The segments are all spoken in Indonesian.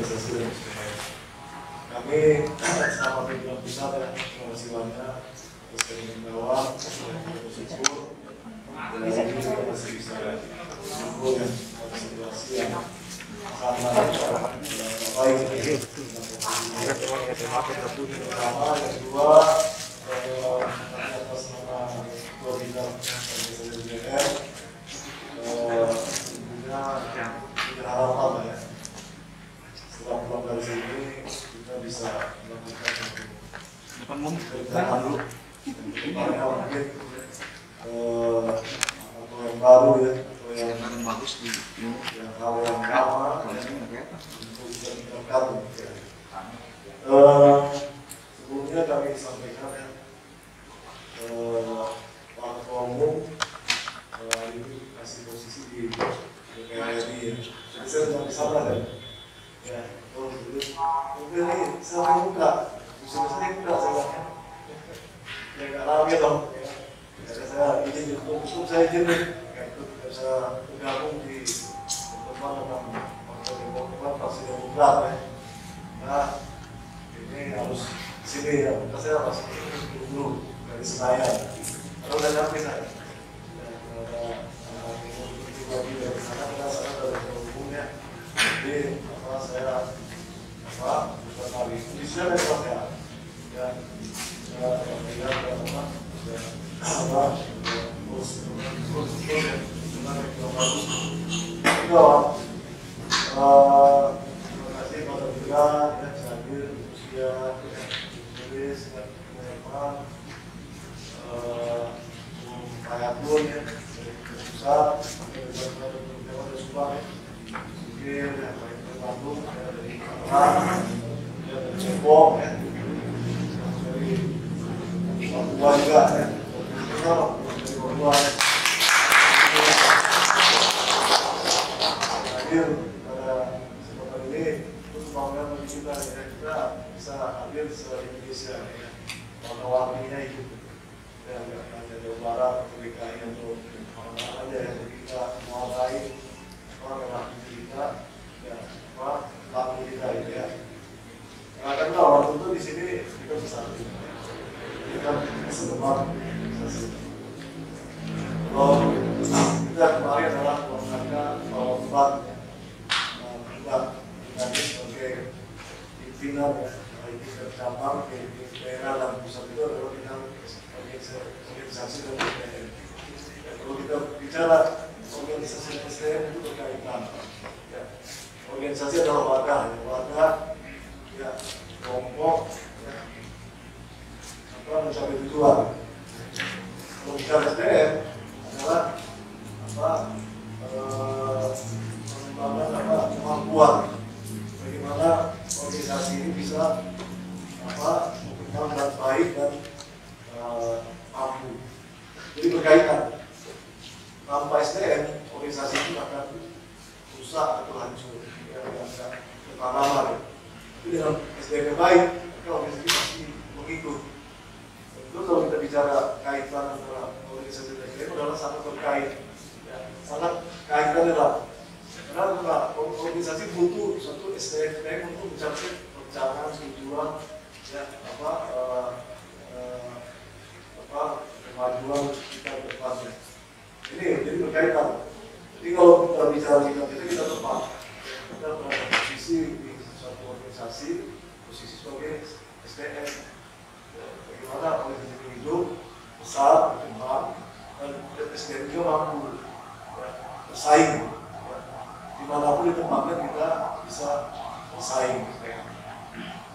organisasi dan sebagainya. Kami selama pimpinan pusat ya, kasih banyak terus dari bawah, bersyukur dan ini kita masih bisa menunggu ya situasi yang sangat baik ini. Pertama, yang kedua, eh, atau yang baru ya atau yang bagus di yang yang ya, ya ya. Eh, sebelumnya kami sampaikan ya eh, Pak eh, posisi di ya. Jadi kan. Ya, oh, saya mau buka, bisa saya buka saya. Ya nggak rame dong. Ya. Karena saya izin untuk untuk saya izin nih, ya, untuk bisa bergabung di teman dengan Partai Demokrat, Fraksi Demokrat ya. Ini harus sini ya, karena saya masih dulu dari Senayan. Kalau udah nyampe saya, ya, ada anak ini lagi dari sana, kita sana dari umumnya. Jadi saya ada saya ya ya ya ya yang terima kasih. pada juga ya hadir usia tulis Tangerang ya dari ya Papua juga ya dari Papua ya hadir pada kesempatan ini untuk kebanggaan bagi kita ya kita bisa hadir se Indonesia ya warna-warninya itu ya nggak hanya Jawa Barat DKI atau mana aja yang kita menguasai apa memang kita ya apa lagu kita itu ya nah kan kalau waktu itu di sini kita bisa kita setempat kalau kita kemarin adalah olahraga kalau empat empat tadi sebagai pimpinan ya baik di cabang daerah dan pusat itu adalah kita organisasi dan. Ya, kalau kita bicara organisasi SDM itu berkaitan. Organisasi adalah wadah, ya. wadah ya kelompok ya, apa mencapai tujuan. Kalau SDM adalah apa eh, pengembangan apa kemampuan bagaimana organisasi ini bisa apa berkembang dengan baik dan eh, mampu. Jadi berkaitan tanpa SDM organisasi itu akan rusak atau hancur ya tidak bertanaman ya. Tapi yang baik maka organisasi pasti mengikut. Tentu kalau kita bicara kaitan antara organisasi dan SDM adalah sangat terkait, ya, sangat kaitan erat. Karena organisasi butuh satu SDM untuk mencapai perencanaan tujuan ya apa eh, eh, apa kemajuan kita ke depannya. Ini jadi berkaitan. Jadi kalau kita bicara sikap kita kita tepat. Kita pada posisi di suatu organisasi, posisi sebagai SDM. Ya, Bagaimana ini hidup, besar, berkembang, dan SDM juga mampu ya, bersaing. Ya. Di mana pun ditempatkan kita bisa bersaing. Ya.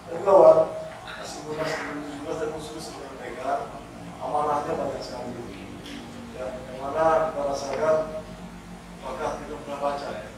Dan kawan, masih munas 2017 dan khusus menyampaikan amanahnya banyak sekali ya, yang mana kita rasakan apakah kita pernah baca ya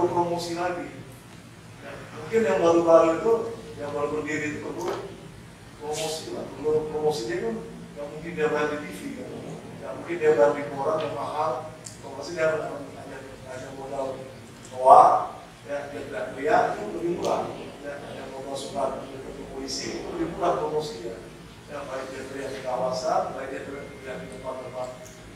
perlu promosi lagi. Mungkin yang baru-baru itu, yang baru berdiri itu perlu promosi lah. Perlu promosi dia kan nggak mungkin dia bayar di TV kan. Nggak mungkin dia bayar di koran yang mahal. Promosi dia hanya, hanya modal doa, ya dia tidak lihat itu lebih murah. Ya, hanya modal surat untuk polisi itu lebih murah promosinya. Ya, baik dia teriak di kawasan, baik dia teriak di tempat-tempat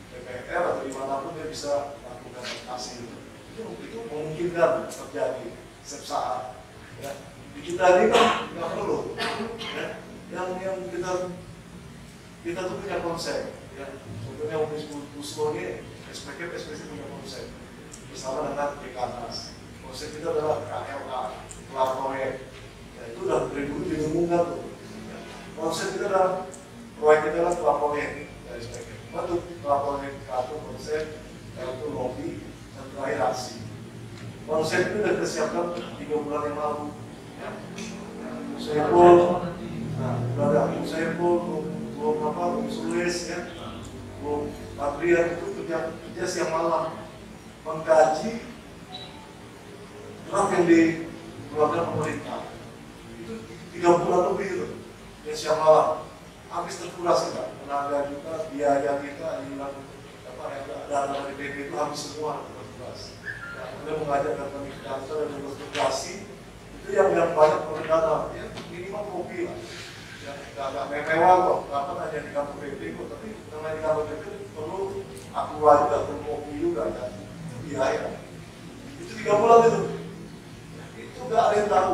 DPR atau di mana pun dia bisa lakukan aksi itu. Itu memungkinkan terjadi setiap saat. Ya. Di kita ini kan nggak perlu. Ya. Yang yang kita kita tuh punya konsep. Ya. Contohnya Umis Buslo ini, SPK, SPC punya konsep bersama dengan Dekanas. Konsep kita adalah KLA, kelar proyek. Ya, itu udah dari dulu diumumkan tuh. Ya. Konsep kita adalah proyek kita adalah kelar proyek dari SPK. Betul, kelar proyek satu konsep, yang itu lobby, aksi. Konsep itu sudah disiapkan tiga bulan yang lalu. Ya. Saya pun, nah, ada saya pun, belum apa, belum sulis ya, belum Adrian itu kerja kerja siang malam mengkaji draft yang dikeluarkan pemerintah itu tiga bulan lebih itu yang siang malam habis terkuras kita tenaga kita biaya kita hilang apa yang dana dari BP itu habis semua terkuras nah, kemudian mengajak kami kantor dan berkomunikasi itu yang yang banyak pemerintah ya minimal kopi lah. Ya nggak mewah kok. Dapat hanya di kantor BP kok. Tapi karena di kantor BP perlu aku juga perlu kopi juga kan biaya itu tiga bulan itu. Itu nggak ada yang tahu.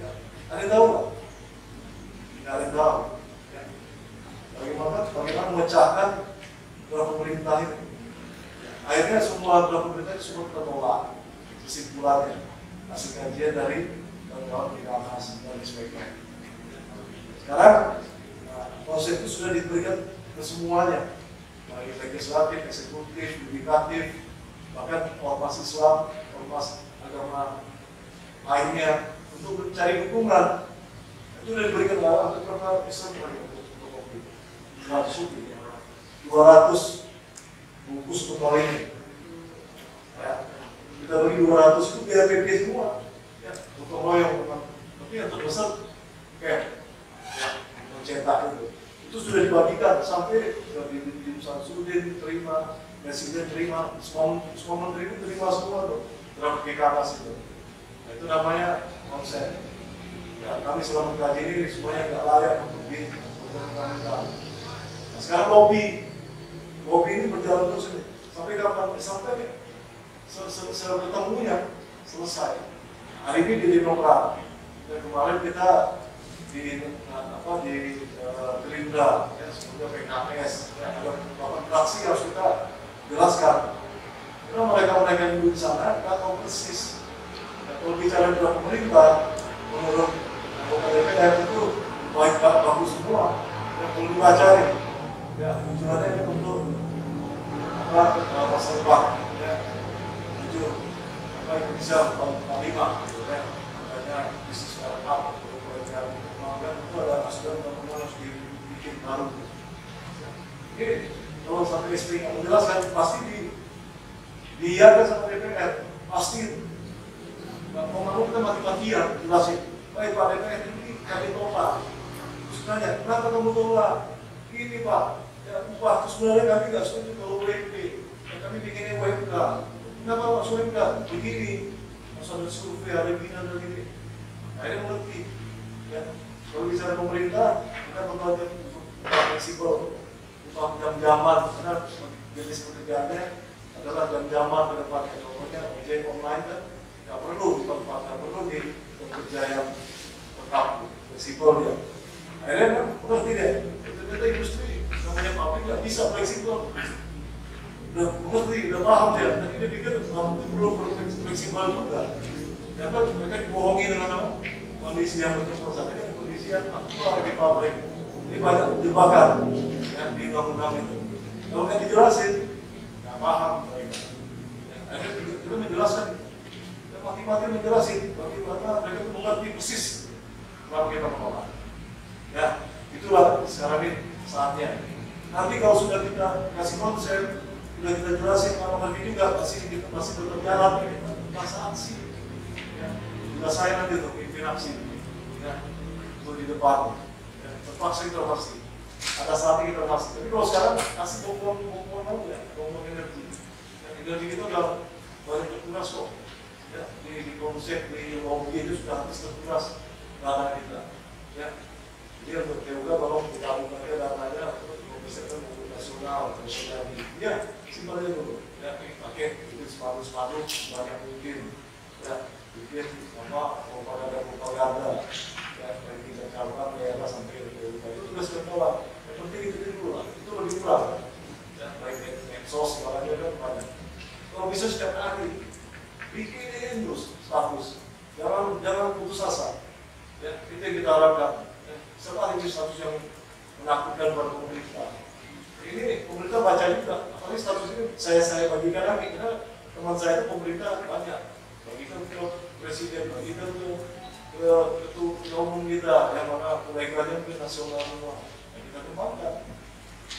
Ya. ada yang tahu nggak? Nggak ada yang tahu. Ya. bagaimana bagaimana memecahkan draft pemerintah ya. Akhirnya semua pemerintah itu semua tertolak kesimpulannya. Hasil kajian dari kawan-kawan di Kamas dan sebagainya. Sekarang nah, konsep itu sudah diberikan ke semuanya. Baik legislatif, eksekutif, yudikatif, bahkan ormas Islam, ormas agama lainnya untuk mencari dukungan itu sudah diberikan dalam untuk perkara Islam. Untuk 100 200 bungkus kali ini ya. Kita bagi 200 itu biar PP semua. Ya untuk royong tapi yang terbesar kayak ya, mencetak itu. Itu sudah dibagikan sampai dari di Samsudin terima presiden terima, semua, semua menteri itu terima semua tuh. Draft GKKS itu. Nah, itu namanya konsep. Ya, kami selama mengkaji ini semuanya nggak layak untuk diperkenalkan. Nah, sekarang lobby, lobby ini berjalan terus ini. Sampai kapan? Sampai ketemunya selesai. Hari ini di Demokrat dan kemarin kita di apa di uh, Gerindra. Ya semoga PKS ya, ada beberapa fraksi harus kita jelaskan. Karena mereka-mereka yang di sana nggak tahu persis. Kalau bicara dengan pemerintah menurut anggota DPR itu baik bagus semua. Yang perlu dipelajari ya tujuannya ini untuk apa masa depan ya tujuh apa Indonesia lima gitu ya makanya bisnis startup program pengembangan itu ada asuhan teman harus dibikin baru ini kalau sampai SPI nggak menjelaskan pasti di dia kan sama DPR pasti nggak mau mau kita mati-matian jelasin baik Pak DPR ini kami tolak terus nanya kenapa kamu tolak ini Pak ya upah terus sebenarnya kami nggak setuju kalau UMP ya, kami bikinnya UMK kenapa masuk UMK begini masa ada survei ada begini ada begini nah ini mengerti ya kalau bicara pemerintah kita berbagai fleksibel upah jam-jaman karena jenis pekerjaannya adalah jam-jaman ke depannya contohnya ojek online kan nggak perlu di tempat nggak perlu di bekerja yang tetap fleksibel ya akhirnya kan mengerti deh ternyata industri namanya pabrik nggak bisa fleksibel mengerti udah paham dia. Tapi dia pikir kamu perlu fleksibel juga. Ya kan mereka dibohongi dengan kondisi yang betul. Saat ini kondisi yang aktual di pabrik ini banyak jebakan yang di undang-undang itu. Kalau nggak dijelasin nggak paham. Mereka ya, itu menjelaskan. Mati-mati menjelasin bagaimana mereka itu mengerti persis kenapa kita menolak. Ya itulah sekarang ini saatnya. Nanti kalau sudah kita kasih konsep sudah kita jelasin kalau ngerti juga masih kita masih tetap jalan masa aksi ya. Kita saya nanti untuk pimpin aksi ya. Untuk di depan ya, terpaksa kita pasti. Ada saatnya kita pasti. Tapi kalau sekarang kasih bongbong mau ya. Bongbong energi. Ya, energi itu udah banyak terkuras kok. Ya di, di konsep di lobby itu sudah habis terkuras. Dana kita. Ya. Jadi untuk juga kalau kita buka dananya untuk bisa kan nasional nasional ya simpelnya dulu ya pakai bikin sepatu sepatu banyak mungkin. Ya bikin apa propaganda propaganda ya dari kita calon daerah sampai ke itu tugas sekolah yang penting itu dulu lah. Itu lebih murah ya baik medsos sekolahnya kan banyak kalau bisa setiap hari bikin terus status. Jangan jangan putus asa. Ya itu yang kita harapkan. Ya, setelah ini status yang menakutkan buat pemerintah ini pemerintah baca juga. Apalagi status ini. Saya saya bagikan lagi karena teman saya itu pemerintah banyak. Bagikan ke presiden bagikan ke ke ketua umum kita yang mana proyeknya ke nasional semua. Yang kita kembangkan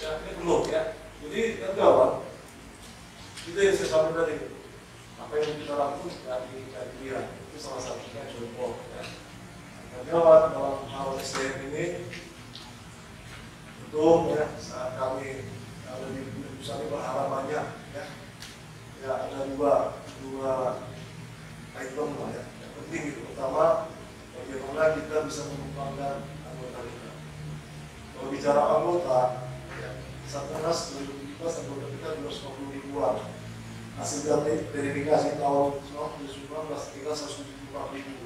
ya ini belum ya. Jadi yang gawat itu yang saya sampaikan tadi. Apa yang kita lakukan dari dari dia. Itu salah satunya contoh ya. Gawat dalam hal SDM ini untung ya saat kami di pusat ini berharap banyak ya. Ya ada dua dua item lah ya yang penting itu pertama bagaimana kita bisa mengembangkan anggota kita. Kalau bicara anggota ya Satgas 2017 anggota kita 250 ribuan. Hasil dari verifikasi tahun 2019 kita 174 ribu.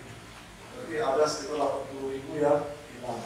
Berarti ada sekitar 80 ribu yang hilang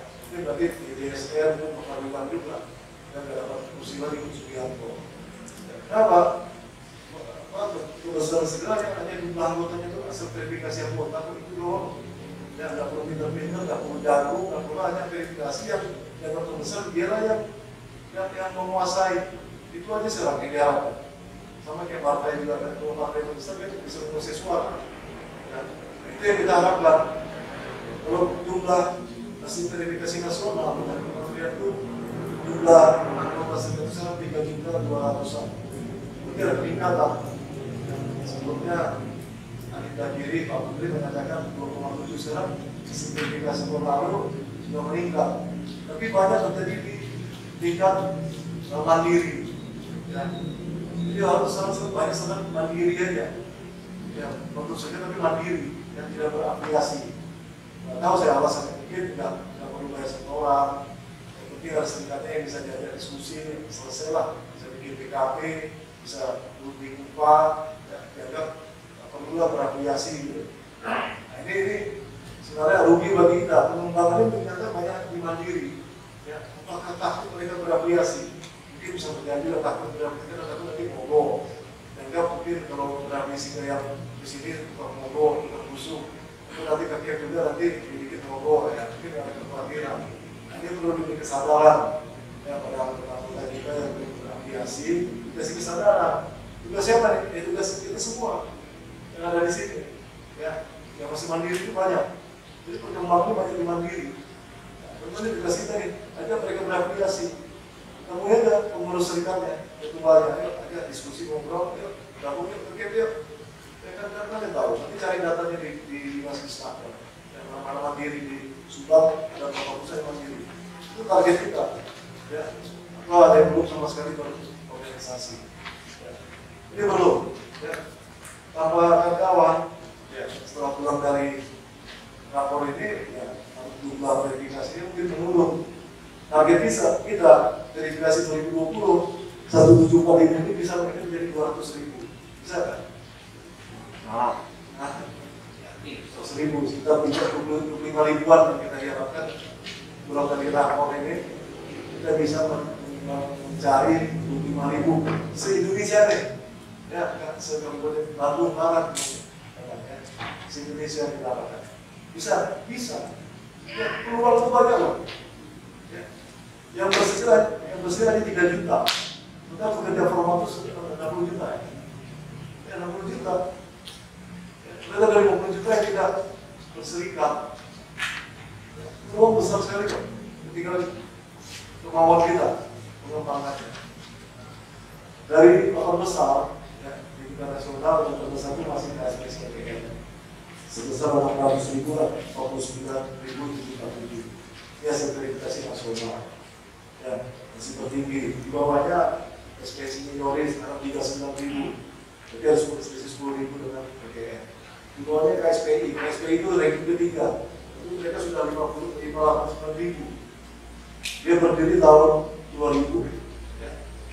mungkin nanti di DSR pun pengaruhan juga. Dan nggak dapat fungsi lagi untuk Sugianto ya, kenapa? Tugas dan segera yang hanya jumlah anggotanya itu asal verifikasi anggota itu doang. Ya nggak perlu pinter-pinter, nggak perlu jago, nggak perlu hanya verifikasi yang yang terbesar biarlah yang yang, yang menguasai. Itu aja yang diharapkan sama kayak partai juga kan? Kalau partai besar kan bisa menguasai suara. Ya, itu yang kita harapkan. Kalau jumlah hasil verifikasi nasional dari kementerian itu jumlah anggota senat itu sekarang tiga juta dua ratusan itu ada peningkatan sebelumnya Anita Giri, Pak Putri mengatakan 2,7 sekarang sertifikasi tahun lalu sudah meningkat. Tapi banyak terjadi di tingkat uh, mandiri. Ya. Jadi harus harus banyak sangat mandiri aja. Ya, tentu saja tapi mandiri yang tidak berafiliasi. Tahu saya alasannya mungkin nggak nggak perlu bayar setoran harus serikatnya yang bisa diajak diskusi selesai lah. Bisa bikin PKP bisa lebih upah ya, dianggap perlulah berafiliasi gitu. Nah ini, ini sebenarnya rugi bagi kita. Pengembangannya ternyata banyak di mandiri. Ya apakah takut mereka berafiliasi? Mungkin bisa berjanji lah takut berafiliasi karena takut nanti mogok. Dan enggak mungkin kalau berafiliasi ke yang di sini tukang mogok tukang busuk. Itu nanti kaki juga nanti mogok ya. Mungkin ada kekhawatiran. Nah, ini perlu diberi kesadaran. Ya pada anggota kita yang berafiliasi dikasih kesadaran. Tugas siapa nih? Ya tugas kita semua yang ada di sini. Ya yang masih mandiri itu banyak. Jadi perkembangannya banyak di mandiri. Kemudian tugas kita nih, ada mereka berafiliasi. Kamu ada pengurus serikatnya, ketuanya, ayo ada diskusi ngobrol, yuk, gabung yuk, oke yuk. Ya kan kan kalian tahu, nanti cari datanya di di Mas Istana, yang mana mandiri di Subang dan Bapak Pusat mandiri. Itu target kita. Ya, atau ada yang belum sama sekali berorganisasi. Ya. Ini belum. Ya. Tanpa kawan, ya, setelah pulang dari rapor ini, ya, jumlah verifikasi mungkin menurun. Target bisa kita verifikasi 2020 174 ribu ini bisa menjadi 200 ribu. Bisa kan? Nah, nah, 100 ribu, sekitar 25 ribuan yang kita harapkan kurang dari rapor ini kita bisa mencari 25 ribu se-Indonesia deh ya kan se-Kabupaten Bandung Barat se-Indonesia didapatkan bisa, bisa ya, peluang itu banyak loh. Ya. Yang bersedia, yang bersedia di 3 juta. Kita pekerja formal itu 60 juta. Ya 60 juta. Kita dari 50 juta yang tidak berserikat. Peluang besar sekali kok. Tinggal kemauan kita pengembangannya. Dari total besar, ya, di tingkat nasional dan terbesar itu masih KSPS KPM sebesar 800 ribu lah, 49 ribu 77 ya sertifikasi nasional ya masih tertinggi di bawahnya SPSI minoris sekarang 39 ribu jadi harus selisih 10 ribu dengan PGN di bawahnya KSPI KSPI itu ranking ketiga. Itu mereka sudah 50 59 ribu. Dia berdiri tahun 2000 ya.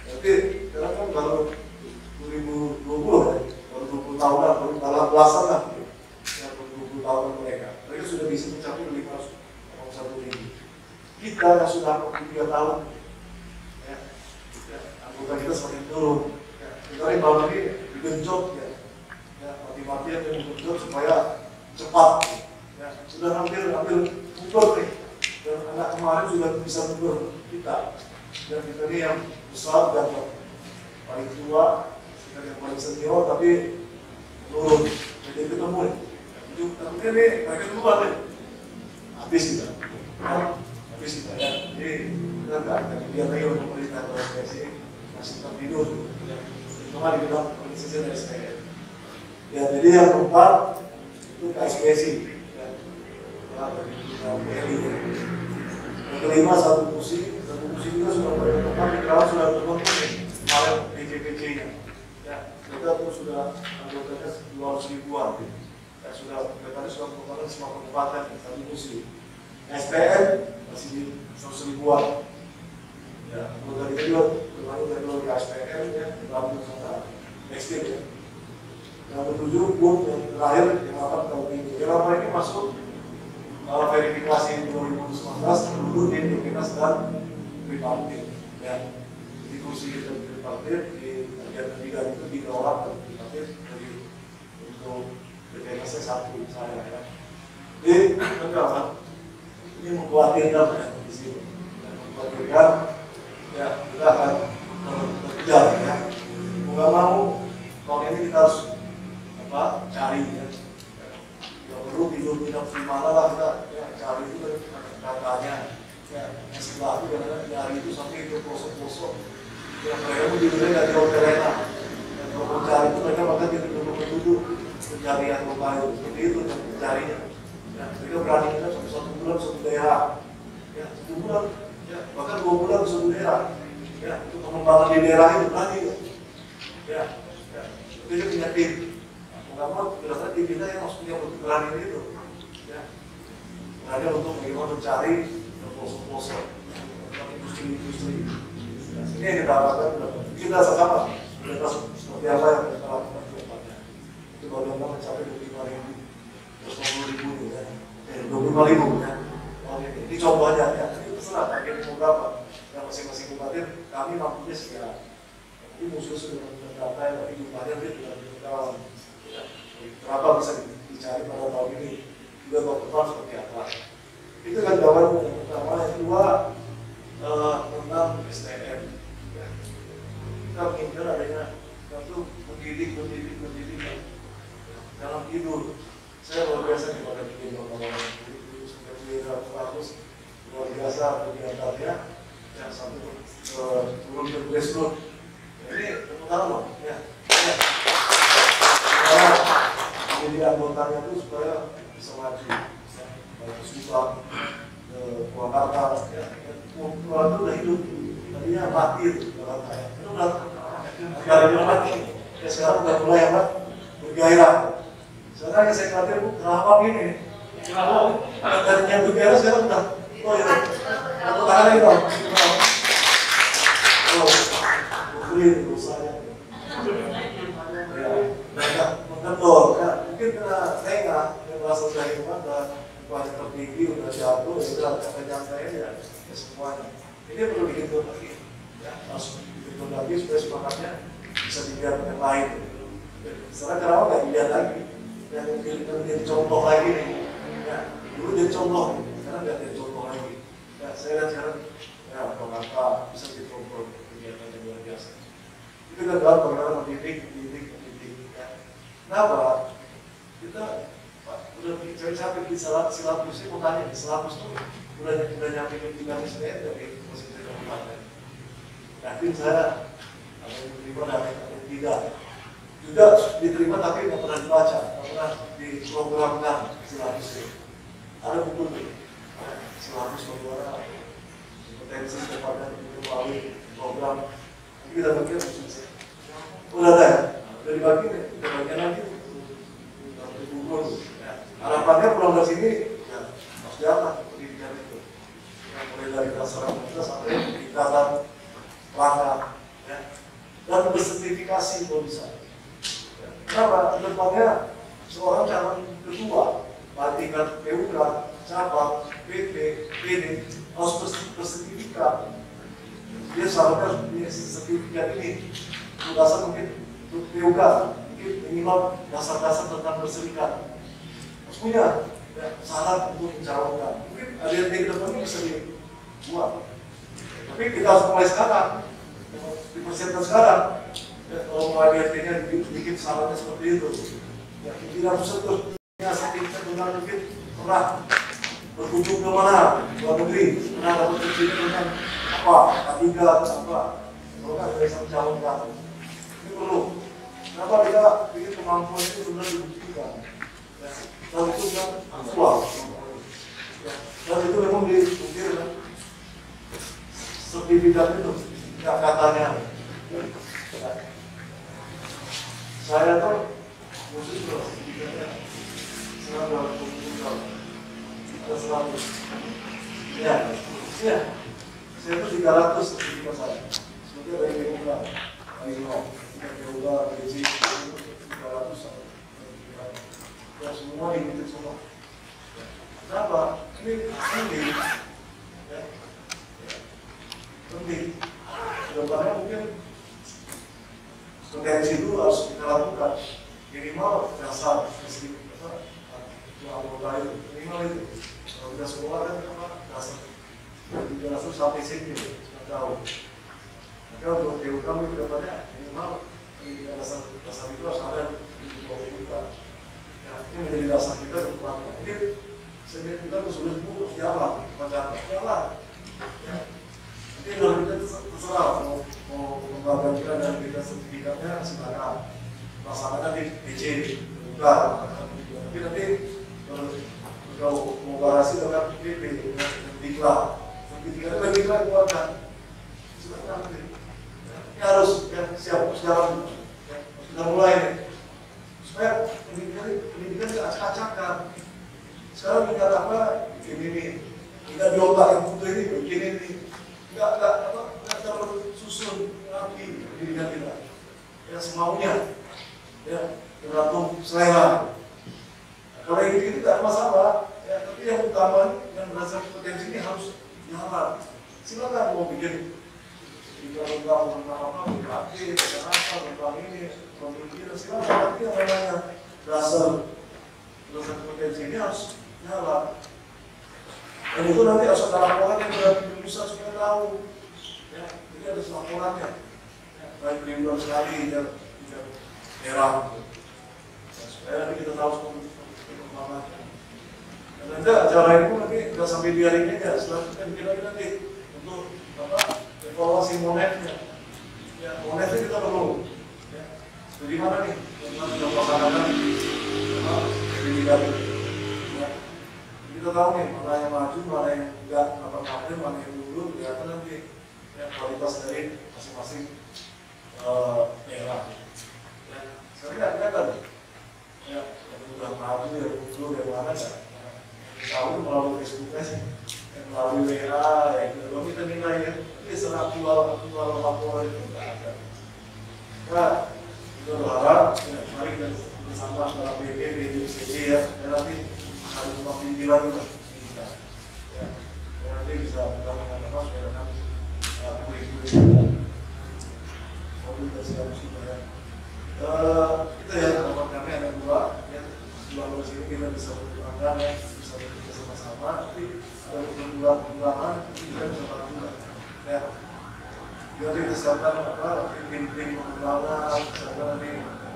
Tapi sekarang kan baru 2020 ya. Baru 20 tahunan baru dalam belasan lah. Tahun mereka. Mereka sudah bisa mencapai lima satu ribu. Kita yang sudah tiga tahun, ya, ya, anggota kita semakin turun. Ya, kita ini tahun ini digenjot, ya, ya mati-matian yang digenjot supaya cepat. Ya, sudah hampir hampir mundur nih. Dan anak kemarin sudah bisa mundur kita. Dan kita ini yang besar dan paling tua, kita yang paling senior, tapi turun. Jadi ketemu nih mungkin nih mereka keluar nih habis kita habis kita ya jadi kita nggak akan biar lagi untuk pemerintah atau SPSI masih tetap tidur kemarin kita organisasi dari SPN ya jadi yang keempat itu KSPSI ya kelima satu kursi satu kursi juga sudah berkembang di kerawat sudah berkembang kemarin PJPJ nya ya kita tuh sudah anggotanya dua ratus ribuan ya sudah mereka sudah merupakan semua kabupaten satu musim SPN masih di seratus ribuan. Ya anggota kita juga termasuk dari keluarga SPN ya lalu sama tekstil ya. Yang ketujuh pun yang terakhir yang akan tahun ini masuk uh, verifikasi 2019 dulu di Dinas dan Tripartit ya di kursi kita Tripartit di bagian ketiga itu tiga orang Tripartit dari untuk BPS satu saya ya. Jadi enggak ini mengkhawatirkan ya di sini, mengkhawatirkan ya kita akan bekerja ya. Mau mau kalau ini kita harus apa cari ya. Ya perlu tidur tidak di mana lah kita cari itu katanya ya yang sebelah itu karena nyari itu sampai ke pelosok-pelosok. Yang mereka mau tidurnya nggak di hotel enak dan kalau mencari itu mereka bahkan di tempat duduk pencarian mobile seperti itu dan pencarinya. Ya, mereka berani kita satu, satu bulan satu daerah. Ya satu bulan. Ya bahkan dua bulan satu daerah. Ya untuk pengembangan di daerah itu berani ya ya. Itu dia punya mau berasal tim kita yang maksudnya untuk berani itu ya berani untuk bagaimana mencari pelosok-pelosok, industri-industri. Ini yang kita harapkan kita sama bebas seperti apa yang kita lakukan ke depannya. Itu bagaimana mencapai 25 ribu, terus 20 ribu ya, eh 25 ribu ya. Oh, ini, contohnya ya, ini terserah target mau berapa. Yang masing-masing kabupaten kami mampunya sekian. Ini musuh sudah mendata tapi jumlahnya dia tidak dalam. Berapa bisa dicari pada tahun ini? Juga tahun depan seperti apa? Itu kan jawaban yang pertama. Yang kedua, uh, tentang STM. Ya. Kita menginginkan adanya satu mendidik, mendidik, mendidik dalam tidur. Saya luar biasa nih pada bikin sampai beliau ratus luar biasa kegiatannya yang sampai uh, turun ke grassroots. Ini pertama ya. ya. Menjadi anggotanya itu supaya bisa maju. Baik Subang, ke Purwakarta, ya. Purwakarta itu udah hidup, tadinya mati itu Purwakarta ya. Itu udah negaranya mati. Ya sekarang udah mulai apa? Bergairah. Sekarang yang saya khawatir, Bu, kenapa gini? Kenapa? Tadinya bergairah sekarang udah, oh ya, aku tangan itu. Oh, usahanya. Ya, mereka mengendor, ya, mungkin karena saya sudah hebat, dan banyak tertinggi, udah jago, ya udah kerjaan saya ya, ya semuanya. Ini perlu dihitung lagi, ya, harus dihitung lagi supaya semangatnya bisa dilihat yang lain. Sekarang kenapa nggak dilihat lagi? Yang menjadi contoh lagi nih, ya, dulu jadi contoh, sekarang nggak jadi contoh lagi. Ya, saya lihat sekarang, ya, Jakarta bisa jadi contoh kegiatan yang luar biasa. Itu kan dalam bagaimana mendidik, mendidik, mendidik. Ya. Kenapa? Kita udah saya sampai di silabus, silabus ini mau tanya, di silabus itu udah udah nyampe ke tiga saya dari posisi kabupaten. Yakin saya ada yang diterima dan ada tidak. Juga diterima tapi nggak pernah dibaca, nggak pernah diprogramkan silabus ini. Ada buku nih, silabus bagaimana kompetensi kepada melalui program. Kita bagian khusus. Udah ada ya? Udah dibagi nih, udah bagian lagi. Udah gugur. Ya. Harapannya pulang dari sini, ya harus jalan pendidikan itu. Ya, mulai dari dasar kita sampai tingkatan langkah. Ya. Dan bersertifikasi kalau bisa. Ya. Kenapa? Ke depannya seorang calon ketua, baik tingkat PUK, cabang, PP, PD, harus bersertifikat. Dia seharusnya punya sertifikat ini. Untuk dasar mungkin untuk PUK, minimal dasar-dasar tentang berserikat. Harus punya ya, syarat untuk mencalonkan. Mungkin ada yang di depannya bisa dibuat. Tapi kita harus mulai sekarang, dipersiapkan sekarang. Ya, kalau mau ADRT-nya bikin syaratnya seperti itu. Ya, tidak bisa terus punya sertifikat tentang mungkin pernah berkunjung ke mana luar negeri pernah dapat kerja tentang apa K3 atau apa kalau kan bisa mencalonkan ini perlu kenapa kita bikin kemampuan itu benar dibuktikan ya. dan itu yang aktual ya. dan itu memang dibuktikan kan sertifikat itu nggak katanya ya. saya tuh khusus loh sertifikatnya 20 tahun ada 100 ya ya saya itu 300 sertifikat saya seperti dari BUK dari Nol BUK, BJ 300 ya semua diikuti semua kenapa? ini penting ya penting ke depannya mungkin potensi itu harus kita lakukan minimal dasar meskipun anggota itu minimal itu kalau kita sekolah kan apa dasar tiga ratus sampai sini nggak tahu maka untuk TU kami ke depannya minimal pendidikan dasar dasar itu harus ada di bawah kita ya ini menjadi dasar kita untuk melakukan mungkin sehingga kita sudah butuh jalan macam jalan. Ya. Nanti kalau kita terserah mau mau lembaga kita dan kita sertifikatnya silakan laksanakan di DC bukan. Tapi nanti kalau mau garasi dengan PP diklat dengan diklat keluarkan. Silakan ini harus ya, siap sekarang ya, sudah mulai. Nih supaya pendidikan pendidikan acak-acakan. Sekarang tingkat apa? Ini ini. Kita di otak yang putih ini begini nih, nggak nggak apa nggak tersusun rapi pendidikan kita. Ya semaunya, ya tergantung selera. Kalau yang gitu tidak masalah, ya tapi yang utama yang berdasarkan potensi ini harus jalan. Silakan mau bikin jika undang tentang apa, berarti, tentang apa, tentang ini, pemikiran, silakan. Tapi yang namanya dasar dasar potensi ini itu nanti harus ada laporan berarti pusat supaya tahu. Ya, jadi ada laporannya. Ya, baik mingguan sekali, ya, ya, daerah. Ya, supaya nanti kita tahu perkembangannya. Nanti acara pun nanti nggak sampai di hari ini aja, selanjutnya lagi nanti evaluasi monetnya. Ya, monetnya kita perlu. Ya, dari mana nih? Kita melaksanakan apa pendidikan ya. Kita tahu nih mana yang maju, mana yang enggak, apa kapan, mana yang dulu, kelihatan nanti ya, kualitas dari masing-masing eh, daerah. Ya, sekarang nggak kelihatan. Ya, yang udah maju, yang dulu, yang mana ya. Tahu melalui Facebook sih, yang melalui WA, yang belum kita nilai ya. Tapi setelah aktual, aktual laporan itu nggak ada. Nah, kita berharap ya, mari kita bersama antara BP, BPCC ya, dan nanti ada semua pimpinan kita. Ya, dan nanti bisa kita mengatakan uh, kulit-kulit mobil dan segala macam ya. Eh, Kita ya harapan kami ada dua, ya dua lokasi ini kita bisa berkembang ya, ada perkembangan kita bisa bantu ya. Jadi siapkan apa, tim-tim pengembangan, siapkan nanti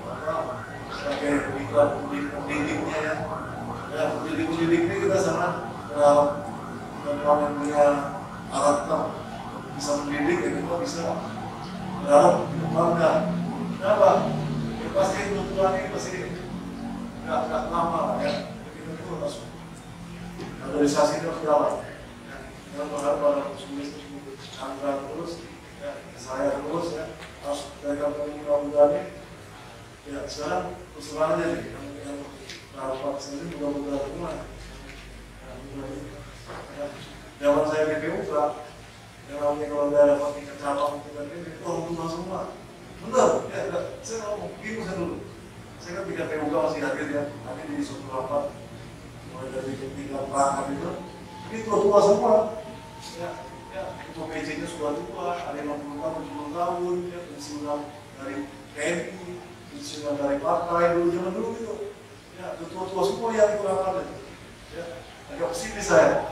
apa, sebagai iklan pendidiknya ya. Ya, pendidik-pendidik ini kita sangat dalam yang punya alat bisa mendidik ya kita bisa dalam dikembangkan. Kenapa? Ya, pasti ini pasti nggak nggak lama ya. Jadi itu harus itu harus jalan. Ya, kita berharap pada tulis anggaran terus, ya, saya terus ya, harus jaga mudah-mudahan ya sekarang terus aja nih. Yang yang rapat sendiri mudah-mudahan semua zaman saya BPU Pak yang namanya kalau ada rapat tingkat ini itu semua. Benar ya saya ngomong bingung saya dulu. Saya kan tingkat PUK masih hadir ya. Tapi di suatu rapat mulai dari tingkat perangkat itu ini tua-tua semua. Ya ya ketua PJ nya sudah tua ada yang 60 tahun 70 tahun ya pensiunan dari TNI pensiunan dari partai dulu zaman dulu gitu. Ya tua-tua semua yang kurang ada ya agak pesimis saya.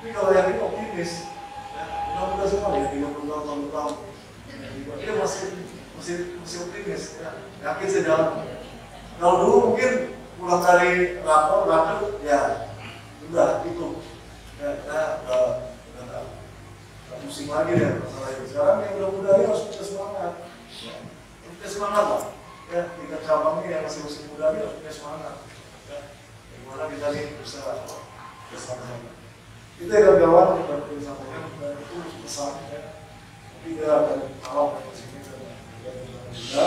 Tapi kalau yang ini optimis ya mudah-mudahan semua ya 30 tahun 40 tahun. Dia masih masih masih optimis ya. Yakin saya jalan kalau dulu mungkin pulang dari rapor rapor ya udah itu ya kita udah nggak nggak pusing lagi deh masalah itu sekarang yang muda-muda ini harus punya semangat. Ya. punya semangat lah. Ya tiga cabang ini yang masih masih muda ini harus punya semangat. Ya gimana kita nih bisa bersama-sama kita yang kawan kita perlu sampaikan dan itu pesan ya. Tapi dia akan malam di sini dan juga.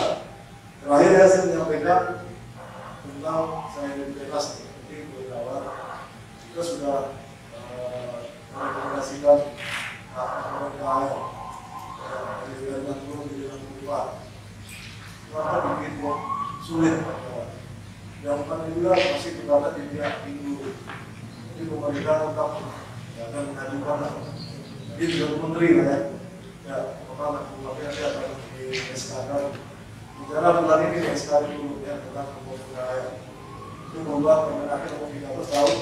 Terakhir ya saya menyampaikan tentang saya identitas penting buat kawan kita sudah eh, merekomendasikan hak-hak KL dari dengan turun di dalam kehidupan kenapa begitu sulit yang paling juga masih terdapat di pihak minggu jadi pemerintah tetap akan mengajukan dia juga menteri lah ya. Ya ke mana kemudian dia akan di SK bicara bulan ini di SK dulu ya tentang kepemudaan itu membuat Permenaker nomor 13 tahun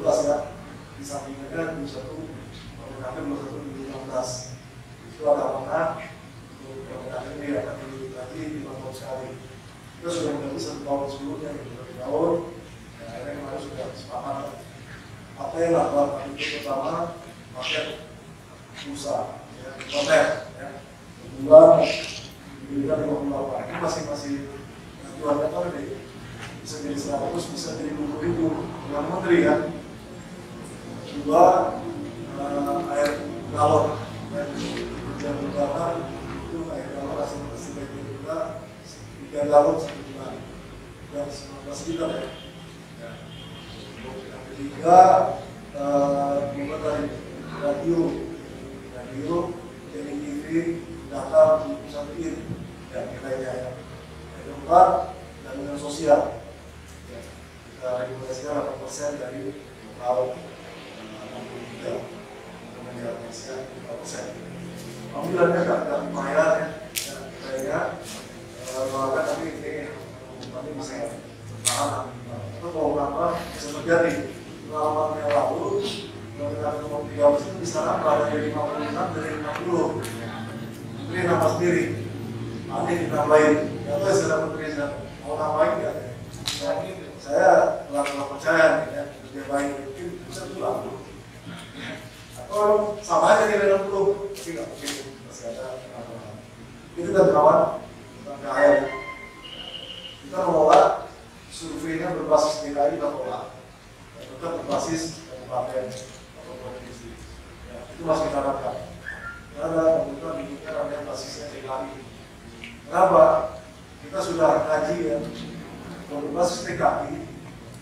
2012 ya di sampingnya di satu nomor 1 2016 itu ada untuk Permenaker ini akan dilatih di tahun sekali. Kita sudah mengalami satu tahun sebelumnya gitu satu tahun ya akhirnya kemarin sudah sepakat. Apa yang lakukan itu pertama paket busa ya ya kedua lima puluh delapan ini masih dua tahun deh bisa jadi seratus bisa jadi dua puluh ribu dengan menteri kan dua eh, air galon. Ya yang berbakar itu air galon asal sebagai kita tiga galon satu bulan dan sembilan belas liter ya. Ya. Yang ketiga eh, radio, jadi TV, data di ini, ya kita ya. Yang keempat, jaminan sosial. Ya, kita rekomendasikan 8 persen dari total 63 kemudian Indonesia 5 persen. Alhamdulillah nggak nggak ya, ya doakan tapi ini nanti tahan. Itu mau bisa terjadi yang nomor 13 itu di berada dari 56 dari 50 menteri nama sendiri nanti ditambahin. Ya itu sudah menteri mau nambahin ya. Saya saya nggak percaya ya. Dia baik mungkin bisa pulang. Atau sama aja di 60 tapi nggak mungkin. Masih ada itu kan kawan tentang kaya kita menolak surveinya berbasis DKI kita tolak tetap berbasis kabupaten atau provinsi. Ya, itu masih kita harapkan. Karena kebutuhan dibutuhkan adanya basisnya TKI. Kenapa? Kita sudah kaji ya, berbasis TKI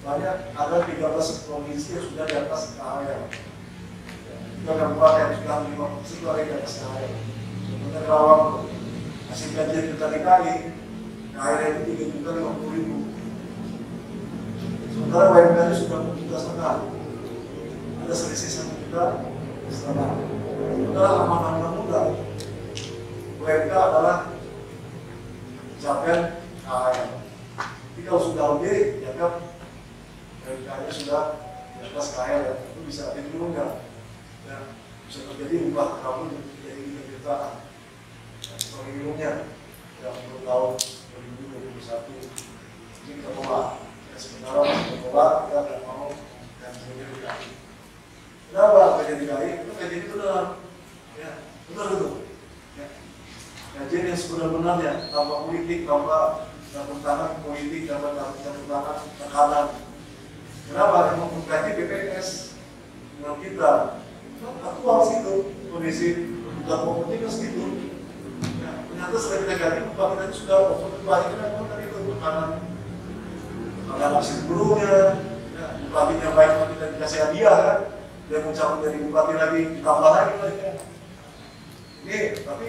banyak ada 13 provinsi yang sudah di atas KHL. Kita kabupaten yang sudah 5 persen itu ada di atas KHL. Sebenarnya Kerawang hasil kajian kita TKI, KHL itu 3 juta 50 ribu. Sementara UMKM sudah juta setengah. Ada selisih satu juta setengah. Sementara amanah muda, UMK adalah capaian KHL. Jadi kalau sudah lebih, ya kan UMK-nya sudah di atas KHL ya. Itu bisa dulu enggak? Ya, bisa terjadi ubah tahun menjadi tiga jutaan. Sebagai minumnya yang perlu tahun 2021 ini kita tolak sementara masih menolak kita tidak mau dan kemudian DKI. Kenapa kajian DKI? Itu kajian itu benar, ya benar itu. Ya. Kajian yang sebenar-benarnya tanpa politik, tanpa campur tangan politik, tanpa campur tangan tekanan. Kenapa? Yang mengkaji BPS dengan kita. Harus itu kondisi dan politik kan segitu. Ya, ternyata setelah kita ganti, kita sudah banyak kenapa tadi itu tekanan ada masih sebelumnya ya, bupatinya baik tapi kita dikasih hadiah kan dia mencabut dari bupati lagi ditambah lagi ya. ini tapi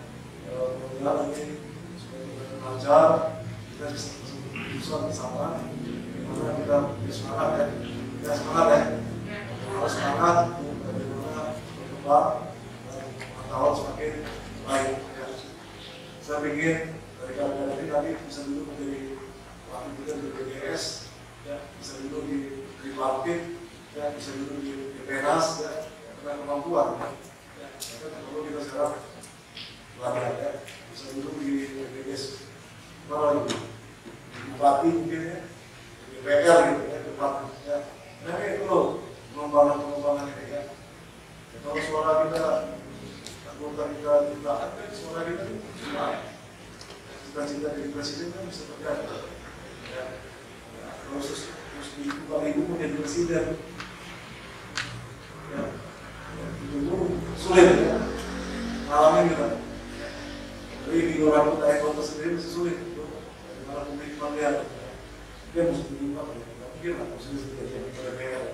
mudah ini kita lancar kita bisa bersama karena kita semangat ya kita semangat ya harus semangat bagaimana berkembang dan pengetahuan semakin baik ya. saya pikir dari kalian ini tadi bisa dulu menjadi kita di BPS, ya, bisa dulu di Tripartit, ya, bisa dulu di Penas, ya, karena kemampuan. Ya, ya kan kalau kita sekarang belajar, ya, bisa dulu di BPS, mana lagi? Di Bupati mungkin ya, di DPR gitu ya, depan, ya. Nah itu loh, pengembangan-pengembangan ini ya. ya. Kalau suara kita, anggota kita ditaat, kan suara kita itu cuma cita-cita jadi presiden kan bisa terjadi ya, ya proses terus dibuka ibu menjadi presiden ya, ya itu sulit ya ngalamin kita jadi di orang kota kota sendiri masih sulit itu bagaimana publik melihat dia mesti dibuka mungkin lah mesti terjadi pada PR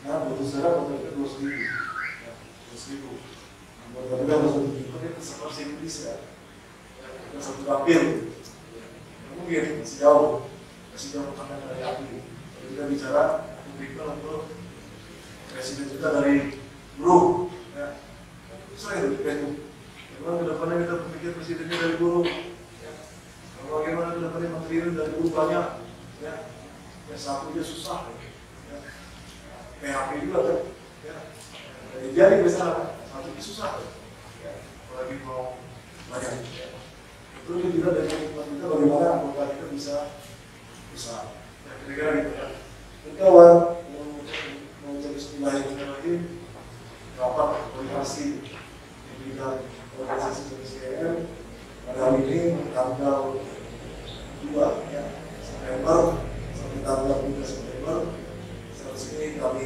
nah butuh secara betul-betul dua ribu dua ribu Mudah-mudahan masuk itu seperti Indonesia dan satu dapil mungkin masih jauh masih jauh karena dari api kalau kita bicara publiknya untuk presiden juga dari guru ya. Saya itu Facebook memang ke depannya kita berpikir presidennya dari guru? Ya. Bagaimana ke depannya menteri dari guru banyak? Ya. Ya satu dia susah ya. PHP juga kan ya. Jadi besar satu itu susah ya. Apalagi mau banyak ya. Itu juga dari kita bagaimana anggota kita bisa bisa ya kira-kira gitu ya. Dan kawan Bismillahirrahmanirrahim. Rapat koordinasi di bidang organisasi CPCM pada hari ini tanggal 2 ya, September sampai tanggal 3 September. seharusnya kami